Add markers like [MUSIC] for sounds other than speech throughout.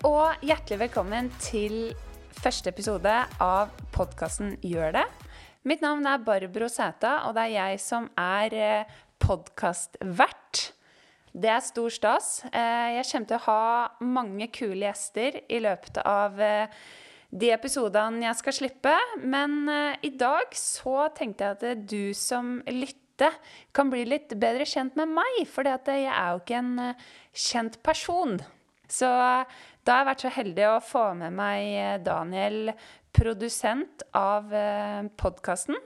og hjertelig velkommen til første episode av podkasten Gjør det. Mitt navn er Barbro Sæta, og det er jeg som er eh, podkastvert. Det er stor stas. Eh, jeg kommer til å ha mange kule gjester i løpet av eh, de episodene jeg skal slippe. Men i dag så tenkte jeg at du som lytter, kan bli litt bedre kjent med meg. For jeg er jo ikke en kjent person. Så da har jeg vært så heldig å få med meg eh, Daniel, produsent av eh, podkasten,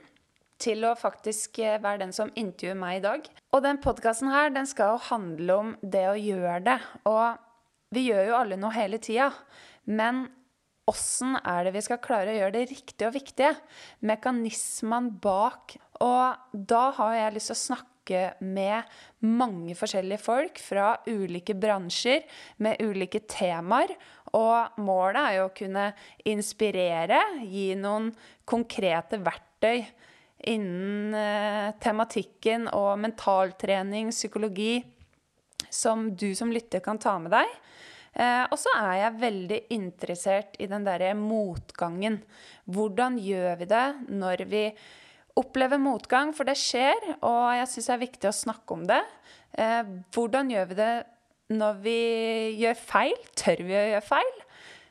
til å faktisk eh, være den som intervjuer meg i dag. Og den podkasten her, den skal jo handle om det å gjøre det. Og vi gjør jo alle noe hele tida. Men åssen er det vi skal klare å gjøre det riktige og viktige? Mekanismene bak. Og da har jeg lyst til å snakke snakke med mange forskjellige folk fra ulike bransjer med ulike temaer. Og målet er jo å kunne inspirere, gi noen konkrete verktøy innen eh, tematikken og mentaltrening, psykologi, som du som lytter kan ta med deg. Eh, og så er jeg veldig interessert i den derre motgangen. Hvordan gjør vi det når vi opplever motgang, for det skjer, og jeg syns det er viktig å snakke om det. Eh, hvordan gjør vi det når vi gjør feil? Tør vi å gjøre feil?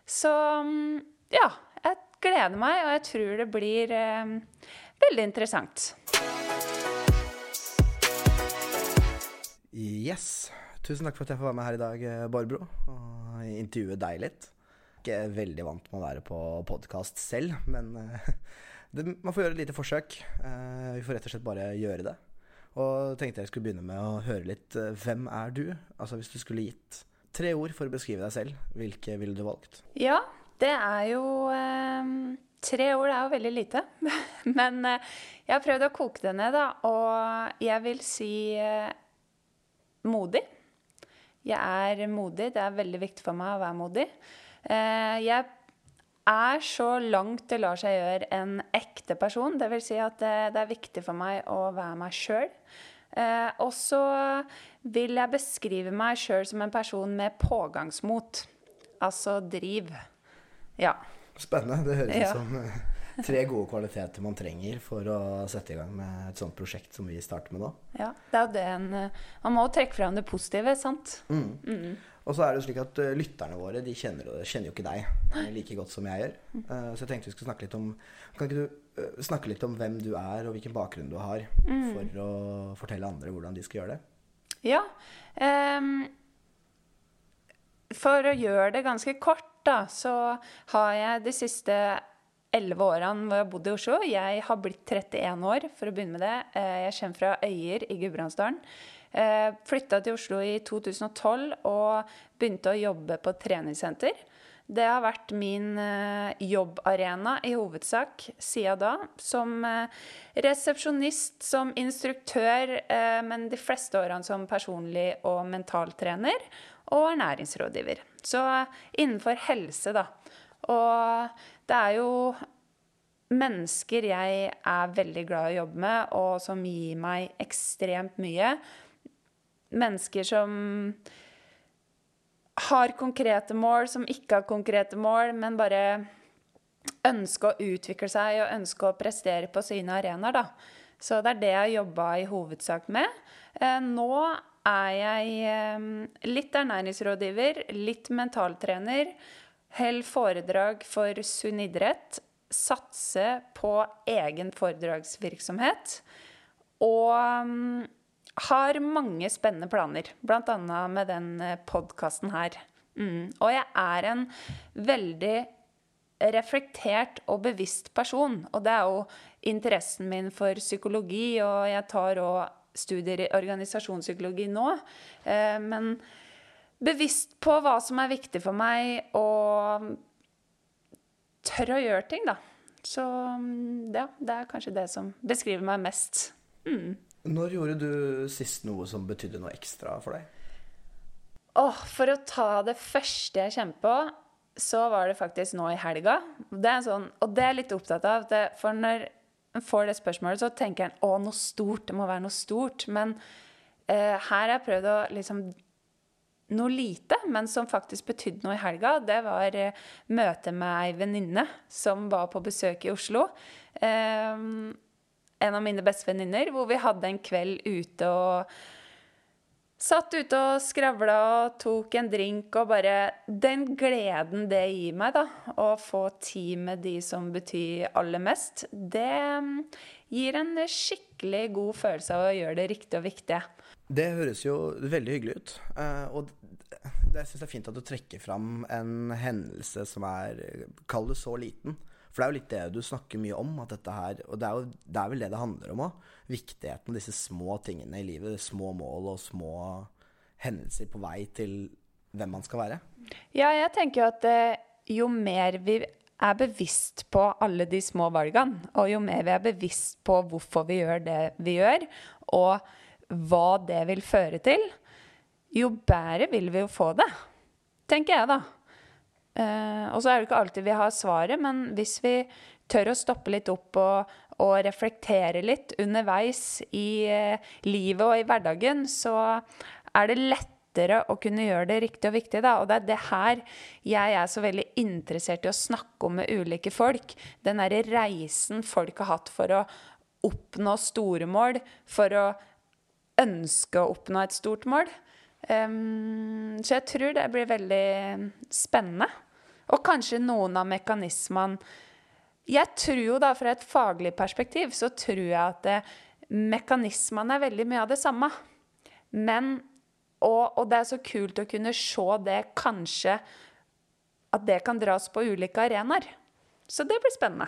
Så mm, ja, jeg gleder meg, og jeg tror det blir eh, veldig interessant. Yes. Tusen takk for at jeg får være med her i dag, eh, Barbro, og intervjue deg litt. Ikke veldig vant med å være på podkast selv, men eh, [LAUGHS] det, man får gjøre et lite forsøk. Uh, vi får rett og slett bare gjøre det. Og tenkte jeg skulle begynne med å høre litt uh, Hvem er du? Altså hvis du skulle gitt tre ord for å beskrive deg selv, hvilke ville du valgt? Ja, det er jo uh, Tre ord er jo veldig lite. [LAUGHS] Men jeg har prøvd å koke det ned, da. Og jeg vil si modig. Jeg er modig. Det er veldig viktig for meg å være modig. Jeg er så langt det lar seg gjøre en ekte person. Det vil si at det, det er viktig for meg å være meg sjøl. Eh, og så vil jeg beskrive meg sjøl som en person med pågangsmot. Altså driv. Ja. Spennende. Det høres ut ja. som eh, tre gode kvaliteter man trenger for å sette i gang med et sånt prosjekt som vi starter med nå. Ja, det er jo det en eh, Man må jo trekke fram det positive, sant? Mm. Mm. Og så er det slik at uh, lytterne våre de kjenner, kjenner, jo ikke deg like godt som jeg gjør. Uh, så jeg tenkte vi skulle snakke litt om Kan ikke du uh, snakke litt om hvem du er, og hvilken bakgrunn du har, mm. for å fortelle andre hvordan de skal gjøre det? Ja. Um, for å gjøre det ganske kort, da, så har jeg de siste elleve årene hvor jeg har bodd i Oslo. Jeg har blitt 31 år, for å begynne med det. Jeg kommer fra Øyer i Gudbrandsdalen. Eh, Flytta til Oslo i 2012 og begynte å jobbe på treningssenter. Det har vært min eh, jobbarena i hovedsak siden da. Som eh, resepsjonist, som instruktør, men de fleste årene som personlig og mentaltrener. Og ernæringsrådgiver. Så innenfor helse, da. Og det er jo mennesker jeg er veldig glad i å jobbe med, og som gir meg ekstremt mye mennesker som har konkrete mål, som ikke har konkrete mål, men bare ønsker å utvikle seg og ønsker å prestere på sine arenaer. Da. Så det er det jeg jobba i hovedsak med. Eh, nå er jeg eh, litt ernæringsrådgiver, litt mentaltrener. Held foredrag for sunn idrett. Satse på egen foredragsvirksomhet. Og mm, har mange spennende planer, bl.a. med den eh, podkasten her. Mm. Og jeg er en veldig reflektert og bevisst person. Og det er jo interessen min for psykologi, og jeg tar òg studier i organisasjonspsykologi nå. Eh, men bevisst på hva som er viktig for meg, og tør å gjøre ting, da. Så mm, ja, det er kanskje det som beskriver meg mest. Mm. Når gjorde du sist noe som betydde noe ekstra for deg? Oh, for å ta det første jeg kjenner på, så var det faktisk nå i helga. Det sånn, og det er jeg litt opptatt av. Det, for når en får det spørsmålet, så tenker en å, noe stort. Det må være noe stort. Men eh, her har jeg prøvd å liksom noe lite, men som faktisk betydde noe i helga, det var eh, møte med ei venninne som var på besøk i Oslo. Eh, en av mine beste venninner, hvor vi hadde en kveld ute og Satt ute og skravla og tok en drink og bare Den gleden det gir meg, da, å få tid med de som betyr aller mest, det mm, gir en skikkelig god følelse av å gjøre det riktige og viktige. Det høres jo veldig hyggelig ut. Eh, og det syns jeg er fint at du trekker fram en hendelse som er Kall det så liten. For det er jo litt det du snakker mye om, at dette her Og det er, jo, det er vel det det handler om òg. Viktigheten av disse små tingene i livet. Små mål og små hendelser på vei til hvem man skal være. Ja, jeg tenker jo at eh, jo mer vi er bevisst på alle de små valgene, og jo mer vi er bevisst på hvorfor vi gjør det vi gjør, og hva det vil føre til, jo bedre vil vi jo få det. Tenker jeg, da. Uh, og så er det ikke alltid vi har svaret, men hvis vi tør å stoppe litt opp og, og reflektere litt underveis i uh, livet og i hverdagen, så er det lettere å kunne gjøre det riktig og viktig. Da. Og det er det her jeg er så veldig interessert i å snakke om med ulike folk. Den derre reisen folk har hatt for å oppnå store mål, for å ønske å oppnå et stort mål. Um, så jeg tror det blir veldig spennende. Og kanskje noen av mekanismene Jeg tror jo da, fra et faglig perspektiv, så tror jeg at det, mekanismene er veldig mye av det samme. Men og, og, det er så kult å kunne se det kanskje At det kan dras på ulike arenaer. Så det blir spennende.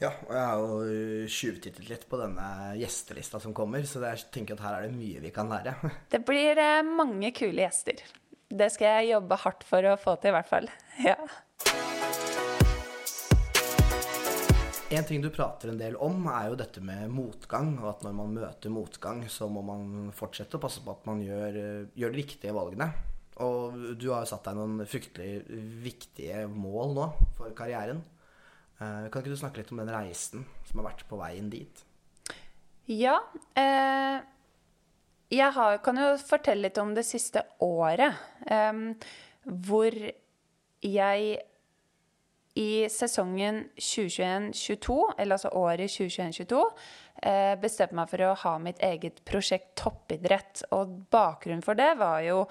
Ja, og jeg har jo tjuvtittet litt på denne gjestelista som kommer, så jeg tenker at her er det mye vi kan lære. [LAUGHS] Det blir eh, mange kule gjester. Det skal jeg jobbe hardt for å få til, i hvert fall. [LAUGHS] Ja. En ting du prater en del om, er jo dette med motgang. Og at når man møter motgang, så må man fortsette å passe på at man gjør, gjør de riktige valgene. Og du har jo satt deg noen fryktelig viktige mål nå for karrieren. Eh, kan ikke du snakke litt om den reisen som har vært på veien dit? Ja. Eh, jeg har, kan jo fortelle litt om det siste året. Um, hvor jeg i sesongen 2021-2022, eller altså året 2021-2022, eh, bestemte meg for å ha mitt eget prosjekt toppidrett. Og bakgrunnen for det var jo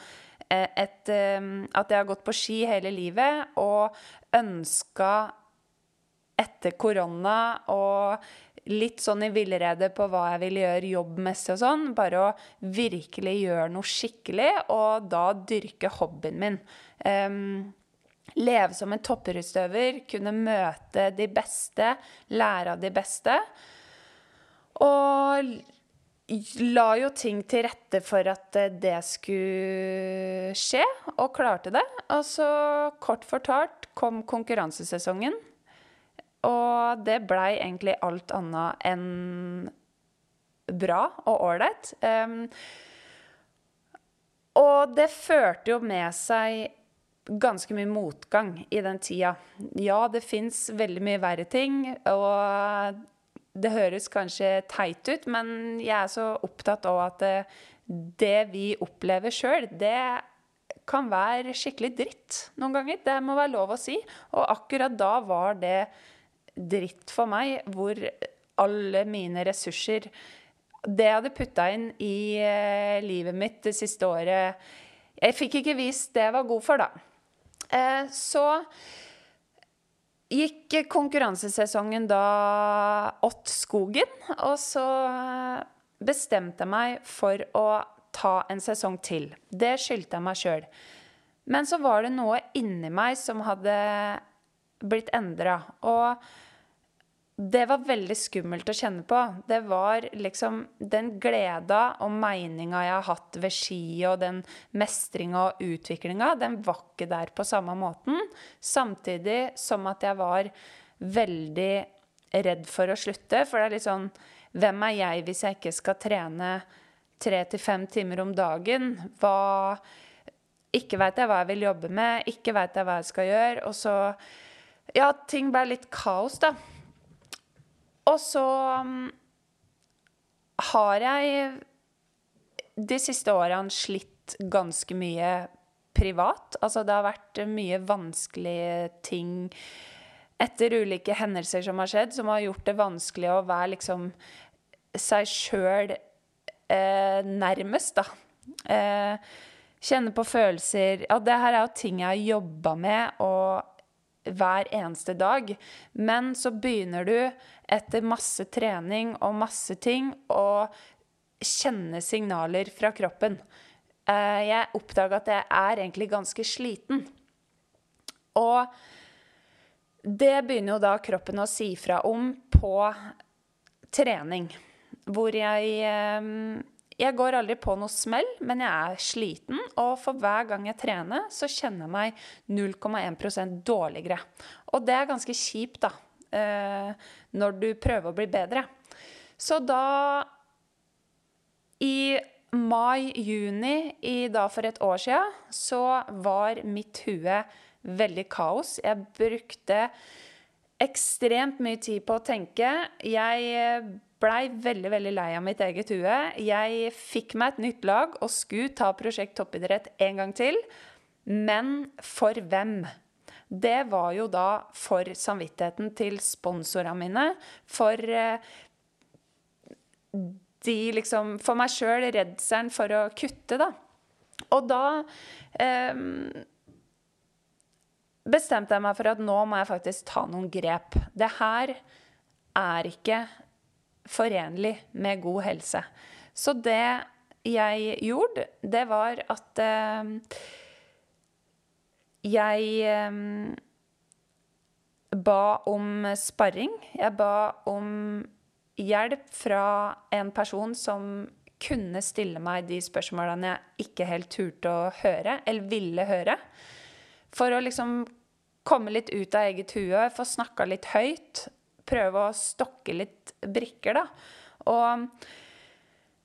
eh, et, eh, at jeg har gått på ski hele livet og ønska etter korona og litt sånn i villrede på hva jeg vil gjøre jobbmessig og sånn. Bare å virkelig gjøre noe skikkelig, og da dyrke hobbyen min. Um, leve som en toppidrettsutøver, kunne møte de beste, lære av de beste. Og la jo ting til rette for at det skulle skje, og klarte det. Og så, kort fortalt, kom konkurransesesongen. Og det blei egentlig alt annet enn bra og ålreit. Um, og det førte jo med seg ganske mye motgang i den tida. Ja, det fins veldig mye verre ting, og det høres kanskje teit ut, men jeg er så opptatt av at det, det vi opplever sjøl, det kan være skikkelig dritt noen ganger. Det må være lov å si. Og akkurat da var det dritt for meg, hvor alle mine ressurser Det jeg hadde putta inn i eh, livet mitt det siste året Jeg fikk ikke vist det jeg var god for, da. Eh, så gikk konkurransesesongen da åt skogen, og så bestemte jeg meg for å ta en sesong til. Det skyldte jeg meg sjøl. Men så var det noe inni meg som hadde blitt endra. Og det var veldig skummelt å kjenne på. Det var liksom den gleda og meninga jeg har hatt ved ski, og den mestringa og utviklinga, den var ikke der på samme måten. Samtidig som at jeg var veldig redd for å slutte. For det er litt sånn Hvem er jeg hvis jeg ikke skal trene tre til fem timer om dagen? Hva Ikke veit jeg hva jeg vil jobbe med, ikke veit jeg hva jeg skal gjøre. Og så Ja, ting ble litt kaos, da. Og så um, har jeg de siste årene slitt ganske mye privat. Altså det har vært mye vanskelige ting etter ulike hendelser som har skjedd, som har gjort det vanskelig å være liksom seg sjøl eh, nærmest, da. Eh, kjenne på følelser Ja, det her er jo ting jeg har jobba med og hver eneste dag. Men så begynner du, etter masse trening og masse ting, å kjenne signaler fra kroppen. Eh, jeg oppdaga at jeg er egentlig ganske sliten. Og det begynner jo da kroppen å si fra om på trening. Hvor jeg eh, Jeg går aldri på noe smell, men jeg er sliten. Og for hver gang jeg trener, så kjenner jeg meg 0,1% dårligere. Og det er ganske kjipt, da. Eh, når du prøver å bli bedre. Så da I mai-juni i da for et år sia, så var mitt hue veldig kaos. Jeg brukte ekstremt mye tid på å tenke. Jeg blei veldig veldig lei av mitt eget hue. Jeg fikk meg et nytt lag og skulle ta Prosjekt toppidrett en gang til. Men for hvem? Det var jo da for samvittigheten til sponsorene mine. For eh, de liksom For meg sjøl redselen for å kutte, da. Og da eh, bestemte jeg meg for at nå må jeg faktisk ta noen grep. Det her er ikke forenlig med god helse. Så det jeg gjorde, det var at eh, jeg eh, ba om sparring. Jeg ba om hjelp fra en person som kunne stille meg de spørsmålene jeg ikke helt turte å høre, eller ville høre. For å liksom komme litt ut av eget hue, få snakka litt høyt. Prøve å stokke litt brikker, da. Og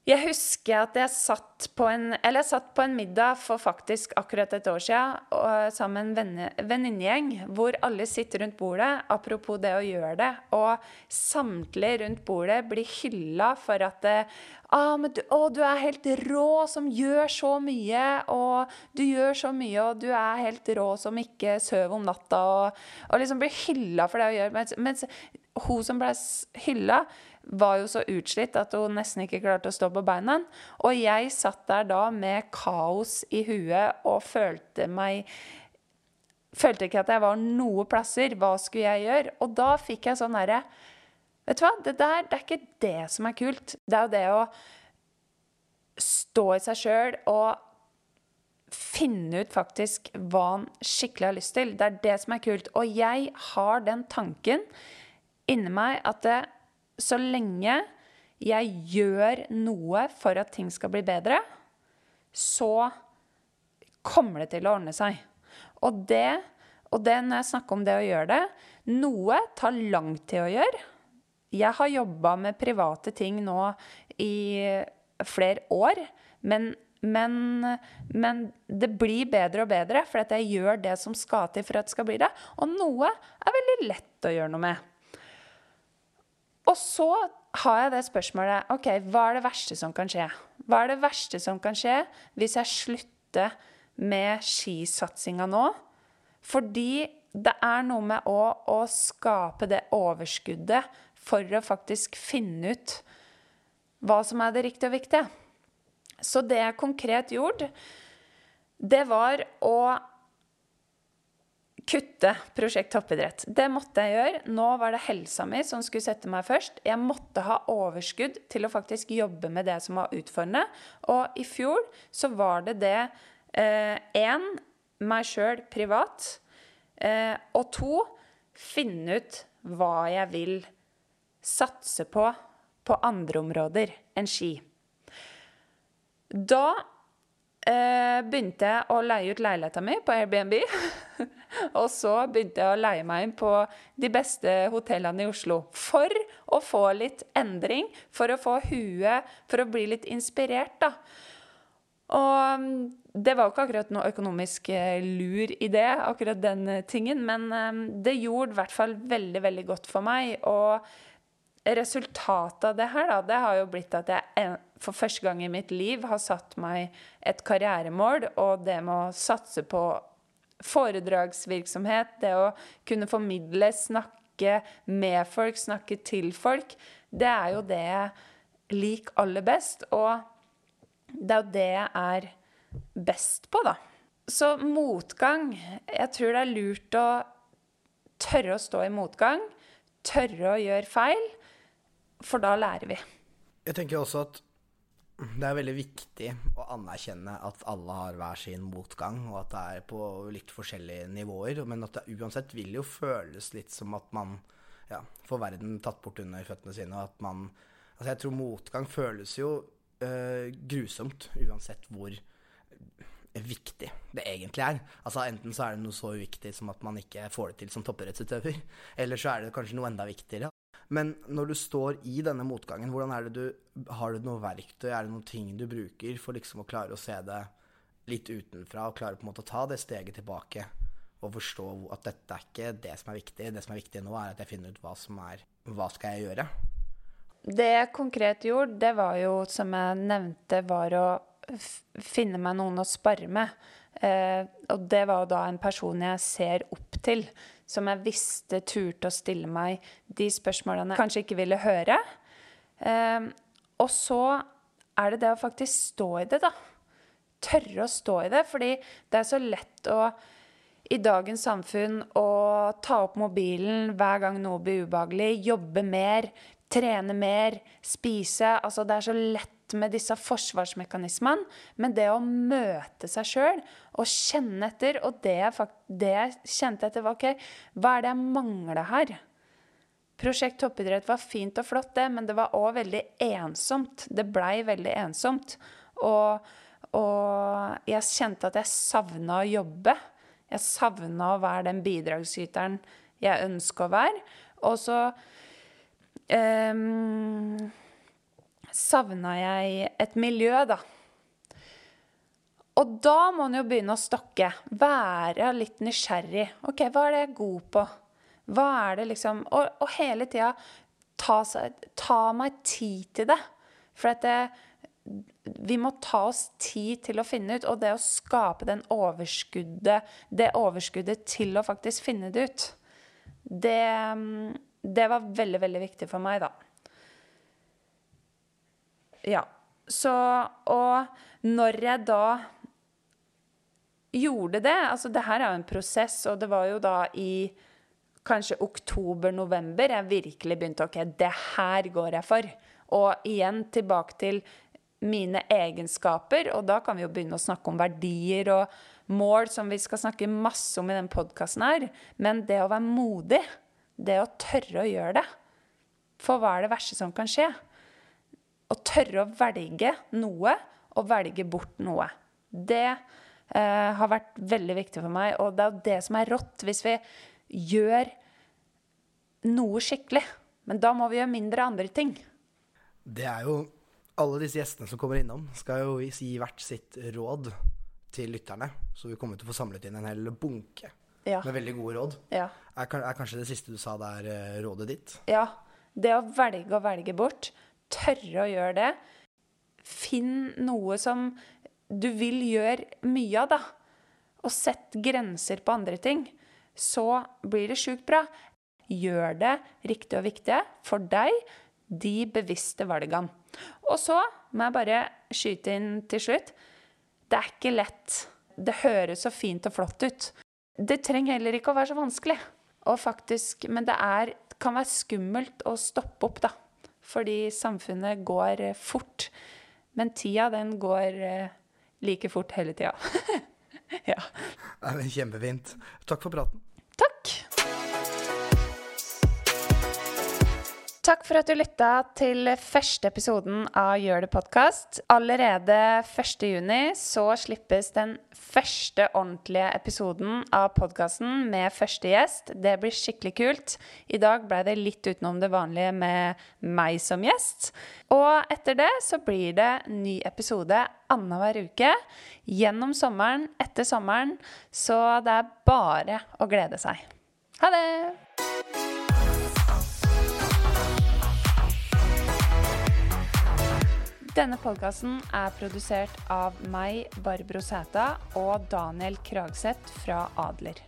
jeg husker at jeg satt på en, jeg satt på en middag for faktisk akkurat et år siden og, sammen med en venninnegjeng hvor alle sitter rundt bordet, apropos det å gjøre det, og samtlige rundt bordet blir hylla for at ah, du, å, du er helt rå som gjør så mye, og du gjør så mye, og du er helt rå som ikke sover om natta, og, og liksom blir hylla for det å gjøre. Mens, mens hun som ble hylla, var jo så utslitt at hun nesten ikke klarte å stå på beina. Og jeg satt der da med kaos i huet og følte meg Følte ikke at jeg var noe plasser. Hva skulle jeg gjøre? Og da fikk jeg sånn herre Vet du hva, det der det er ikke det som er kult. Det er jo det å stå i seg sjøl og finne ut faktisk hva han skikkelig har lyst til. Det er det som er kult. Og jeg har den tanken inni meg at det, så lenge jeg gjør noe for at ting skal bli bedre, så kommer det til å ordne seg. Og det, og det når jeg snakker om det å gjøre det Noe tar lang tid å gjøre. Jeg har jobba med private ting nå i flere år. Men, men, men det blir bedre og bedre, for jeg gjør det som skal til for at det skal bli det. Og noe er veldig lett å gjøre noe med. Og så har jeg det spørsmålet OK, hva er det verste som kan skje? Hva er det verste som kan skje hvis jeg slutter med skisatsinga nå? Fordi det er noe med å, å skape det overskuddet for å faktisk finne ut hva som er det riktige og viktige. Så det jeg konkret gjorde, det var å kutte Prosjekt toppidrett. Det måtte jeg gjøre. Nå var det helsa mi som skulle sette meg først. Jeg måtte ha overskudd til å faktisk jobbe med det som var utfordrende. Og i fjor så var det det én eh, meg sjøl privat. Eh, og to finne ut hva jeg vil satse på på andre områder enn ski. Da eh, begynte jeg å leie ut leiligheta mi på Airbnb. [LAUGHS] Og så begynte jeg å leie meg inn på de beste hotellene i Oslo. For å få litt endring, for å få huet For å bli litt inspirert, da. Og mm, det var jo ikke akkurat noe økonomisk eh, lur i det, akkurat den eh, tingen, men mm, det gjorde i hvert fall veldig, veldig godt for meg. Og resultatet av det her, da, det har jo blitt at jeg for første gang i mitt liv har satt meg et karrieremål, og det med å satse på foredragsvirksomhet, det å kunne formidle, snakke med folk, snakke til folk, det er jo det jeg liker aller best. Og det er jo det jeg er best på, da. Så motgang Jeg tror det er lurt å tørre å stå i motgang. Tørre å gjøre feil. For da lærer vi. Jeg tenker også at det er veldig viktig å anerkjenne at alle har hver sin motgang, og at det er på litt forskjellige nivåer. Men at det uansett vil jo føles litt som at man ja, får verden tatt bort under føttene sine. Og at man Altså, jeg tror motgang føles jo øh, grusomt uansett hvor viktig det egentlig er. Altså Enten så er det noe så uviktig som at man ikke får det til som toppidrettsutøver, eller så er det kanskje noe enda viktigere. Men når du står i denne motgangen, hvordan er det du Har du noe verktøy, er det noen ting du bruker for liksom å klare å se det litt utenfra, og klare på en måte å ta det steget tilbake og forstå at dette er ikke det som er viktig. Det som er viktig nå, er at jeg finner ut hva som er Hva skal jeg gjøre? Det jeg konkret gjorde, det var jo, som jeg nevnte, var å finne meg noen å spare med. Eh, og det var jo da en person jeg ser opp til som jeg visste turte å stille meg de spørsmålene jeg kanskje ikke ville høre. Um, og så er det det å faktisk stå i det, da. Tørre å stå i det. Fordi det er så lett å i dagens samfunn å ta opp mobilen hver gang noe blir ubehagelig, jobbe mer, trene mer, spise. Altså det er så lett med disse forsvarsmekanismene. Men det å møte seg sjøl og kjenne etter, og det jeg, det jeg kjente etter, var OK, hva er det jeg mangler her? Prosjekt toppidrett var fint og flott, det, men det var òg veldig ensomt. Det blei veldig ensomt. Og, og jeg kjente at jeg savna å jobbe. Jeg savna å være den bidragsyteren jeg ønska å være. Og så um, savna jeg et miljø, da. Og da må en jo begynne å stokke. Være litt nysgjerrig. OK, hva er det jeg er god på? Hva er det liksom Og, og hele tida ta, ta, meg tid til det. For at det, vi må ta oss tid til å finne ut, og det å skape den overskuddet, det overskuddet til å faktisk finne det ut, det, det var veldig, veldig viktig for meg, da. Ja. Så Og når jeg da gjorde det Altså, det her er jo en prosess, og det var jo da i kanskje oktober-november jeg virkelig begynte OK, det her går jeg for. Og igjen tilbake til mine egenskaper, og da kan vi jo begynne å snakke om verdier og mål, som vi skal snakke masse om i den podkasten her. Men det å være modig, det å tørre å gjøre det For hva er det verste som kan skje? å tørre å velge noe og velge bort noe. Det eh, har vært veldig viktig for meg, og det er det som er rått. Hvis vi gjør noe skikkelig, men da må vi gjøre mindre andre ting. Det er jo Alle disse gjestene som kommer innom, skal jo gi hvert sitt råd til lytterne. Så vi kommer til å få samlet inn en hel bunke ja. med veldig gode råd. Ja. Er, er, kanskje det siste du sa, det er eh, rådet ditt? Ja. Det å velge å velge bort tørre å gjøre det. Finn noe som du vil gjøre mye av, da. Og sett grenser på andre ting. Så blir det sjukt bra. Gjør det riktig og viktig for deg, de bevisste valgene. Og så må jeg bare skyte inn til slutt. Det er ikke lett. Det høres så fint og flott ut. Det trenger heller ikke å være så vanskelig. Faktisk, men det er, kan være skummelt å stoppe opp, da. Fordi samfunnet går eh, fort. Men tida, den går eh, like fort hele tida. [LAUGHS] ja. Det er kjempefint. Takk for praten. Takk for at du lytta til første episoden av Gjør det podkast. Allerede 1.6 så slippes den første ordentlige episoden av podkasten med første gjest. Det blir skikkelig kult. I dag ble det litt utenom det vanlige med meg som gjest. Og etter det så blir det ny episode annenhver uke gjennom sommeren, etter sommeren. Så det er bare å glede seg. Ha det! Denne podkasten er produsert av meg, Barbro Sæta, og Daniel Kragseth fra Adler.